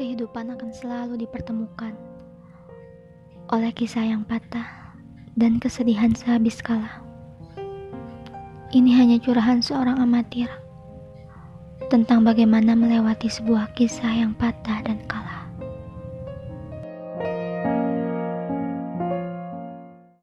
kehidupan akan selalu dipertemukan oleh kisah yang patah dan kesedihan sehabis kalah. Ini hanya curahan seorang amatir tentang bagaimana melewati sebuah kisah yang patah.